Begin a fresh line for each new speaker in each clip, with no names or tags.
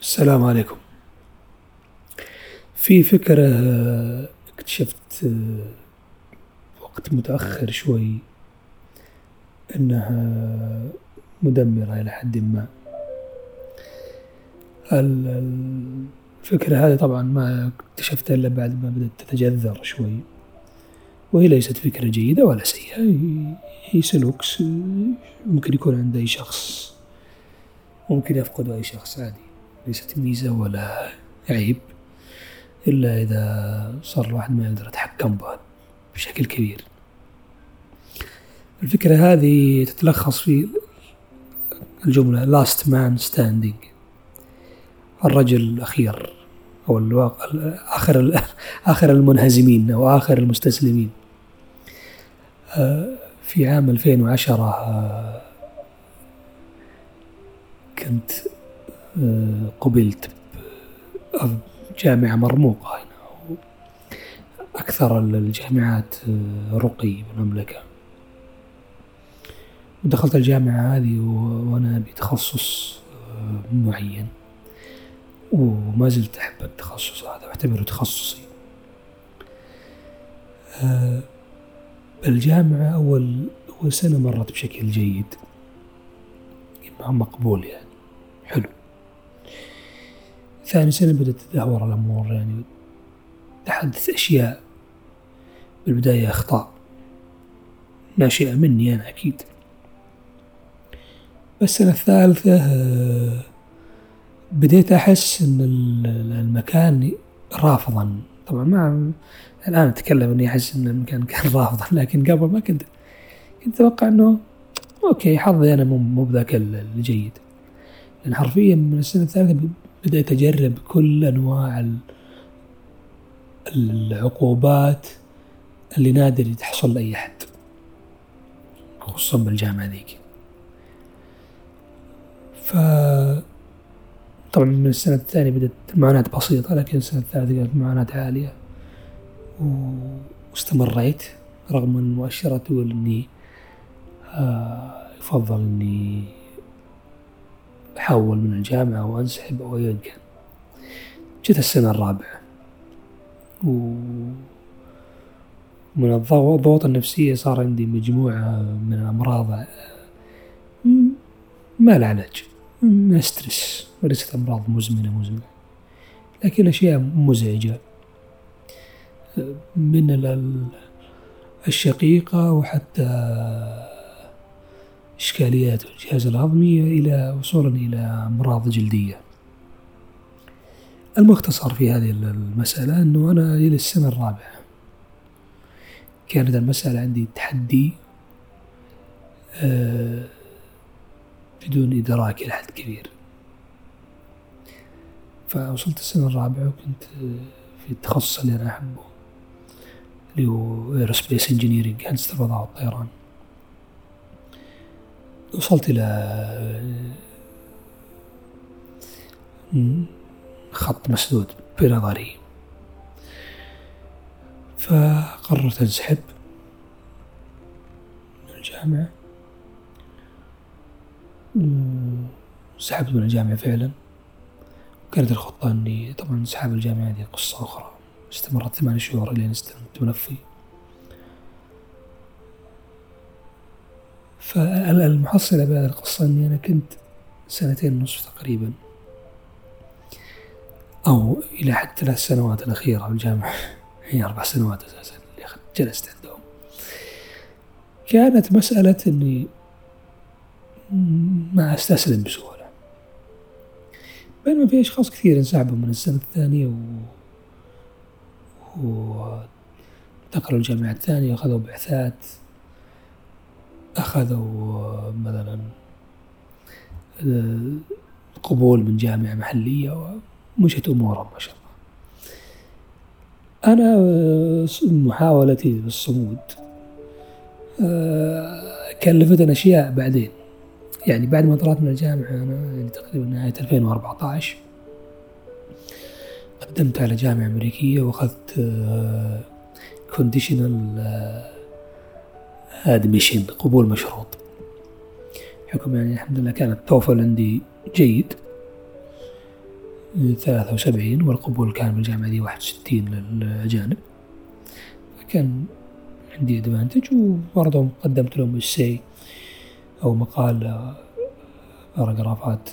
السلام عليكم. في فكرة اكتشفت وقت متأخر شوي أنها مدمرة إلى حد ما. الفكرة هذه طبعا ما اكتشفتها إلا بعد ما بدأت تتجذر شوي. وهي ليست فكرة جيدة ولا سيئة. هي سلوك ممكن يكون عند أي شخص ممكن يفقد أي شخص عادي. ليست ميزة ولا عيب إلا إذا صار الواحد ما يقدر يتحكم بها بشكل كبير. الفكرة هذه تتلخص في الجملة last man standing الرجل الأخير أو الواقع آخر آخر المنهزمين أو آخر المستسلمين. في عام 2010 آه، كنت قبلت بجامعة مرموقة هنا. أكثر الجامعات رقي بالمملكة. ودخلت الجامعة هذه وأنا بتخصص معين. وما زلت أحب التخصص هذا واعتبره تخصصي. آه، الجامعة أول أول سنة مرت بشكل جيد. مقبول يعني. حلو. ثاني سنة بدأت تدهور الأمور يعني تحدث أشياء بالبداية أخطاء. ناشئة مني أنا أكيد. السنة الثالثة آه، بديت أحس أن المكان رافضا. طبعا ما الآن أتكلم أني أحس أن المكان كان رافضا لكن قبل ما كنت كنت أتوقع أنه أوكي حظي أنا مو بذاك الجيد. لأن حرفيا من السنة الثالثة بدأت أجرب كل أنواع العقوبات اللي نادر تحصل لأي أحد خصوصا بالجامعة ذيك. ف طبعا من السنة الثانية بدأت المعاناة بسيطة لكن السنة الثالثة كانت معاناة عالية. واستمريت رغم المؤشرات تقول أني آه، يفضل أني أحول من الجامعة وأنسحب أو أيا كان. جت السنة الرابعة. و من الضغوط النفسية صار عندي مجموعة من الأمراض ما لها علاج. ما ستريس وليست أمراض مزمنة مزمنة. لكن أشياء مزعجة. من الشقيقة وحتى إشكاليات الجهاز الهضمي إلى وصولا إلى أمراض جلدية. المختصر في هذه المسألة أنه أنا إلى السنة الرابعة كانت المسألة عندي تحدي آه، بدون إدراك إلى حد كبير. فوصلت السنة الرابعة وكنت في التخصص اللي أنا أحبه اللي هو aerospace engineering هندسة الفضاء والطيران وصلت إلى خط مسدود بنظري. فقررت أنسحب من الجامعة. سحبت من الجامعة فعلا. كانت الخطة أني طبعا انسحاب الجامعة هذه قصة أخرى. استمرت ثمان شهور إلين استلمت ملفي فالمحصلة بعد القصة أني أنا كنت سنتين ونصف تقريبا. أو إلى حد ثلاث سنوات الأخيرة بالجامعة هي أربع سنوات أساسا اللي جلست عندهم. كانت مسألة أني ما أستسلم بسهولة. بينما في أشخاص كثير انسحبوا من السنة الثانية و وانتقلوا الجامعة الثانية أخذوا بعثات. أخذوا مثلا قبول من جامعة محلية ومشت أمورهم ما شاء الله. أنا محاولتي بالصمود آه، كلفتني أشياء بعدين. يعني بعد ما طلعت من الجامعة أنا يعني تقريبا نهاية 2014 قدمت على جامعة أمريكية وأخذت conditional آه، admission قبول مشروط. حكم يعني الحمد لله كان ال TOEFL عندي جيد. ثلاثة وسبعين والقبول كان بالجامعة دي واحد وستين للأجانب. فكان عندي advantage وبرضه قدمت لهم essay أو مقال paragraph ات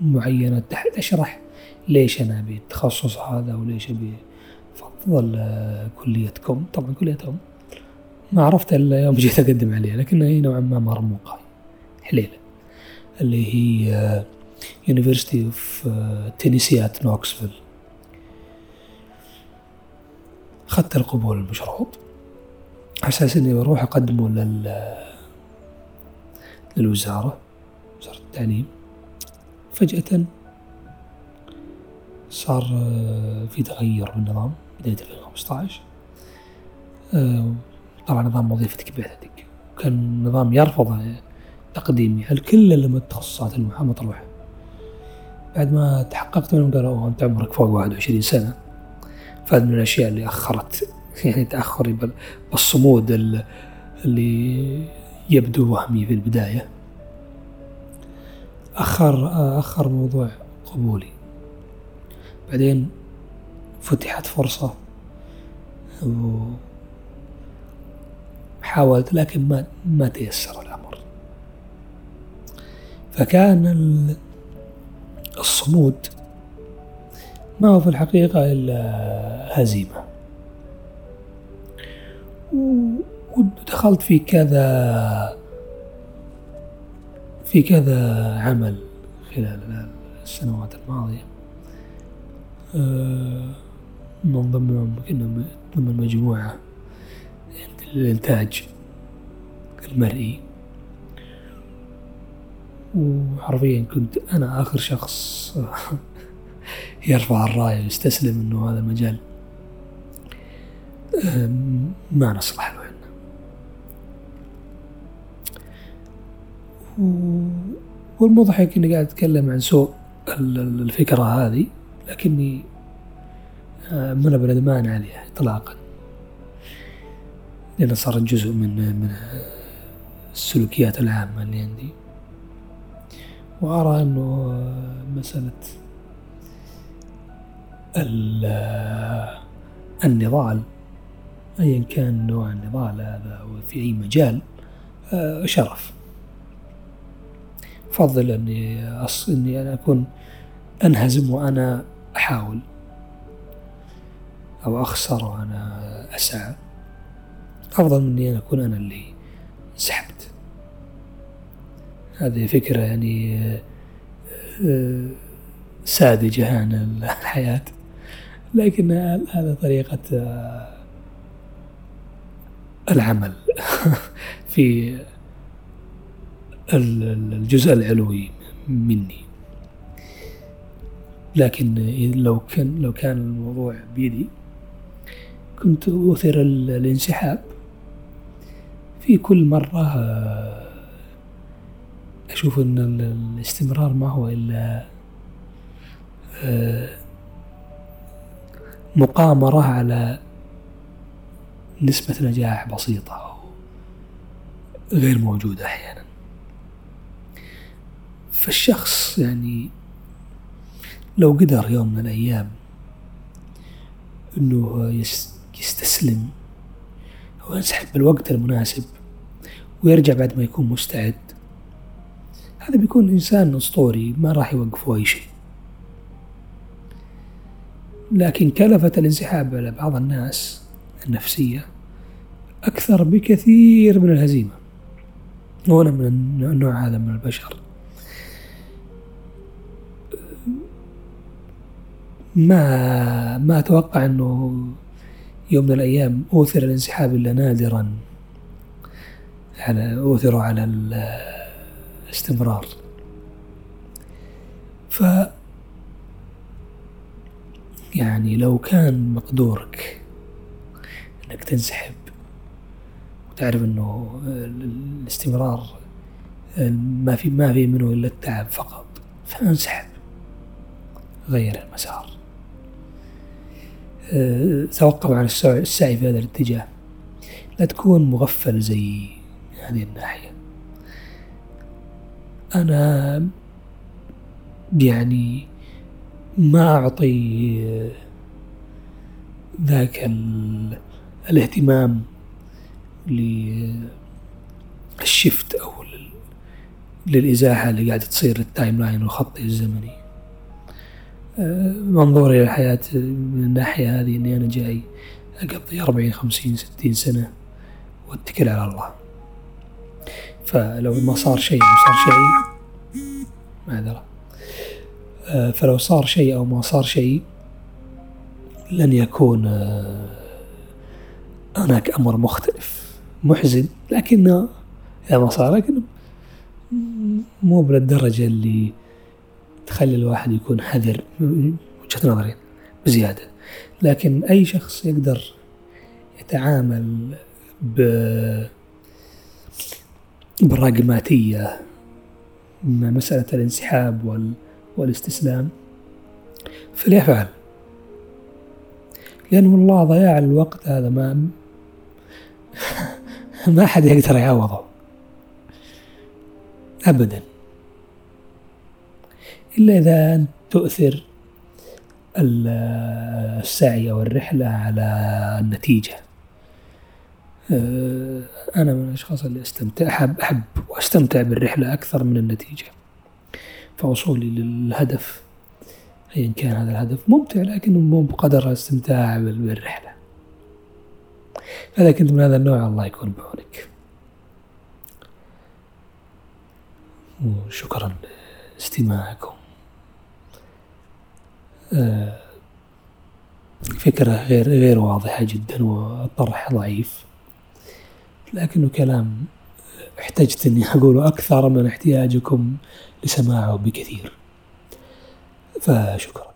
معينة تحت أشرح ليش أنا أبي التخصص هذا وليش أبي أفضل كليتكم. طبعا كليتهم. ما عرفت إلا يوم جيت أقدم عليها لكنها هي نوعا ما مرموقة حليلة. اللي هي University of Tennessee at Knoxville أخذت القبول المشروط على أساس إني بروح أقدمه لل للوزارة وزارة التعليم. فجأة صار آه، في تغير بالنظام بداية 2015 طبعا نظام وظيفتك بعدتك وكان النظام يرفض تقديمي. على كل التخصصات المطروحة بعد ما تحققت منهم قالوا أنت عمرك فوق 21 سنة. فهذا من الأشياء اللي أخرت يعني تأخري بالصمود اللي يبدو وهمي في البداية. أخر أخر موضوع قبولي. بعدين فتحت فرصة وحاولت لكن ما ما تيسر الأمر. فكان الصمود ما هو في الحقيقة إلا هزيمة. ودخلت في كذا في كذا عمل خلال السنوات الماضية. آه، من ضمنهم كنا ضمن مجموعة الإنتاج المرئي. وحرفيا كنت أنا آخر شخص يرفع الراية ويستسلم إنه هذا المجال. ما نصلح له والمضحك إني قاعد أتكلم عن سوء الفكرة هذه لكني آه، من بندمان عليها اطلاقا. لأنها صارت جزء من من السلوكيات العامة اللي عندي. وأرى أنه مسألة النضال أيا كان نوع النضال هذا في أي مجال آه، شرف. أفضل أني أص... أني أنا أكون أنهزم وأنا أحاول أو أخسر وأنا أسعى. أفضل من أنا أكون أنا اللي سحبت. هذه فكرة يعني آه، ساذجة عن الحياة. لكن هذا طريقة آه، العمل في الجزء العلوي مني. لكن لو كان لو كان الموضوع بيدي كنت أثر الانسحاب. في كل مرة أشوف أن الاستمرار ما هو إلا مقامرة على نسبة نجاح بسيطة أو غير موجودة أحيانا. فالشخص يعني لو قدر يوم من الأيام أنه يستسلم أو ينسحب بالوقت المناسب ويرجع بعد ما يكون مستعد. هذا بيكون إنسان أسطوري ما راح يوقفه أي شيء. لكن كلفة الانسحاب على بعض الناس النفسية أكثر بكثير من الهزيمة. وأنا من النوع هذا من البشر. ما ما أتوقع أنه يوم من الأيام أوثر الانسحاب إلا نادرا. على أوثر على الاستمرار. ف يعني لو كان مقدورك إنك تنسحب وتعرف إنه الاستمرار ما في ما في منه إلا التعب فقط فانسحب غير المسار. توقف عن السعي في هذا الاتجاه. لا تكون مغفل زي هذه الناحية. أنا يعني ما أعطي ذاك الاهتمام لل shift أو للإزاحة اللي قاعدة تصير ال timeline والخط الزمني. آه، منظوري للحياة من الناحية هذه إني أنا جاي أقضي أربعين خمسين ستين سنة وأتكل على الله. فلو ما صار شيء أو صار شيء معذرة آه، فلو صار شيء أو ما صار شيء لن يكون آه، هناك أمر مختلف محزن. لكنه إذا ما صار لكن مو بالدرجة اللي تخلي الواحد يكون حذر وجهة نظري بزيادة. لكن أي شخص يقدر يتعامل ب بالراجماتية مسألة الانسحاب وال... والاستسلام. فليفعل. لأن والله ضياع الوقت هذا ما ما حد يقدر يعوضه. أبدا. إلا إذا أنت تؤثر السعي أو الرحلة على النتيجة. أنا من الأشخاص اللي أستمتع أحب أحب وأستمتع بالرحلة أكثر من النتيجة فوصولي للهدف أيا كان هذا الهدف ممتع لكنه مو بقدر الاستمتاع بالرحلة. إذا كنت من هذا النوع الله يكون بعونك. وشكرا لاستماعكم. آه، فكرة غير غير واضحة جدا والطرح ضعيف. لكنه كلام احتجت أني أقوله أكثر من احتياجكم لسماعه بكثير. فشكرا.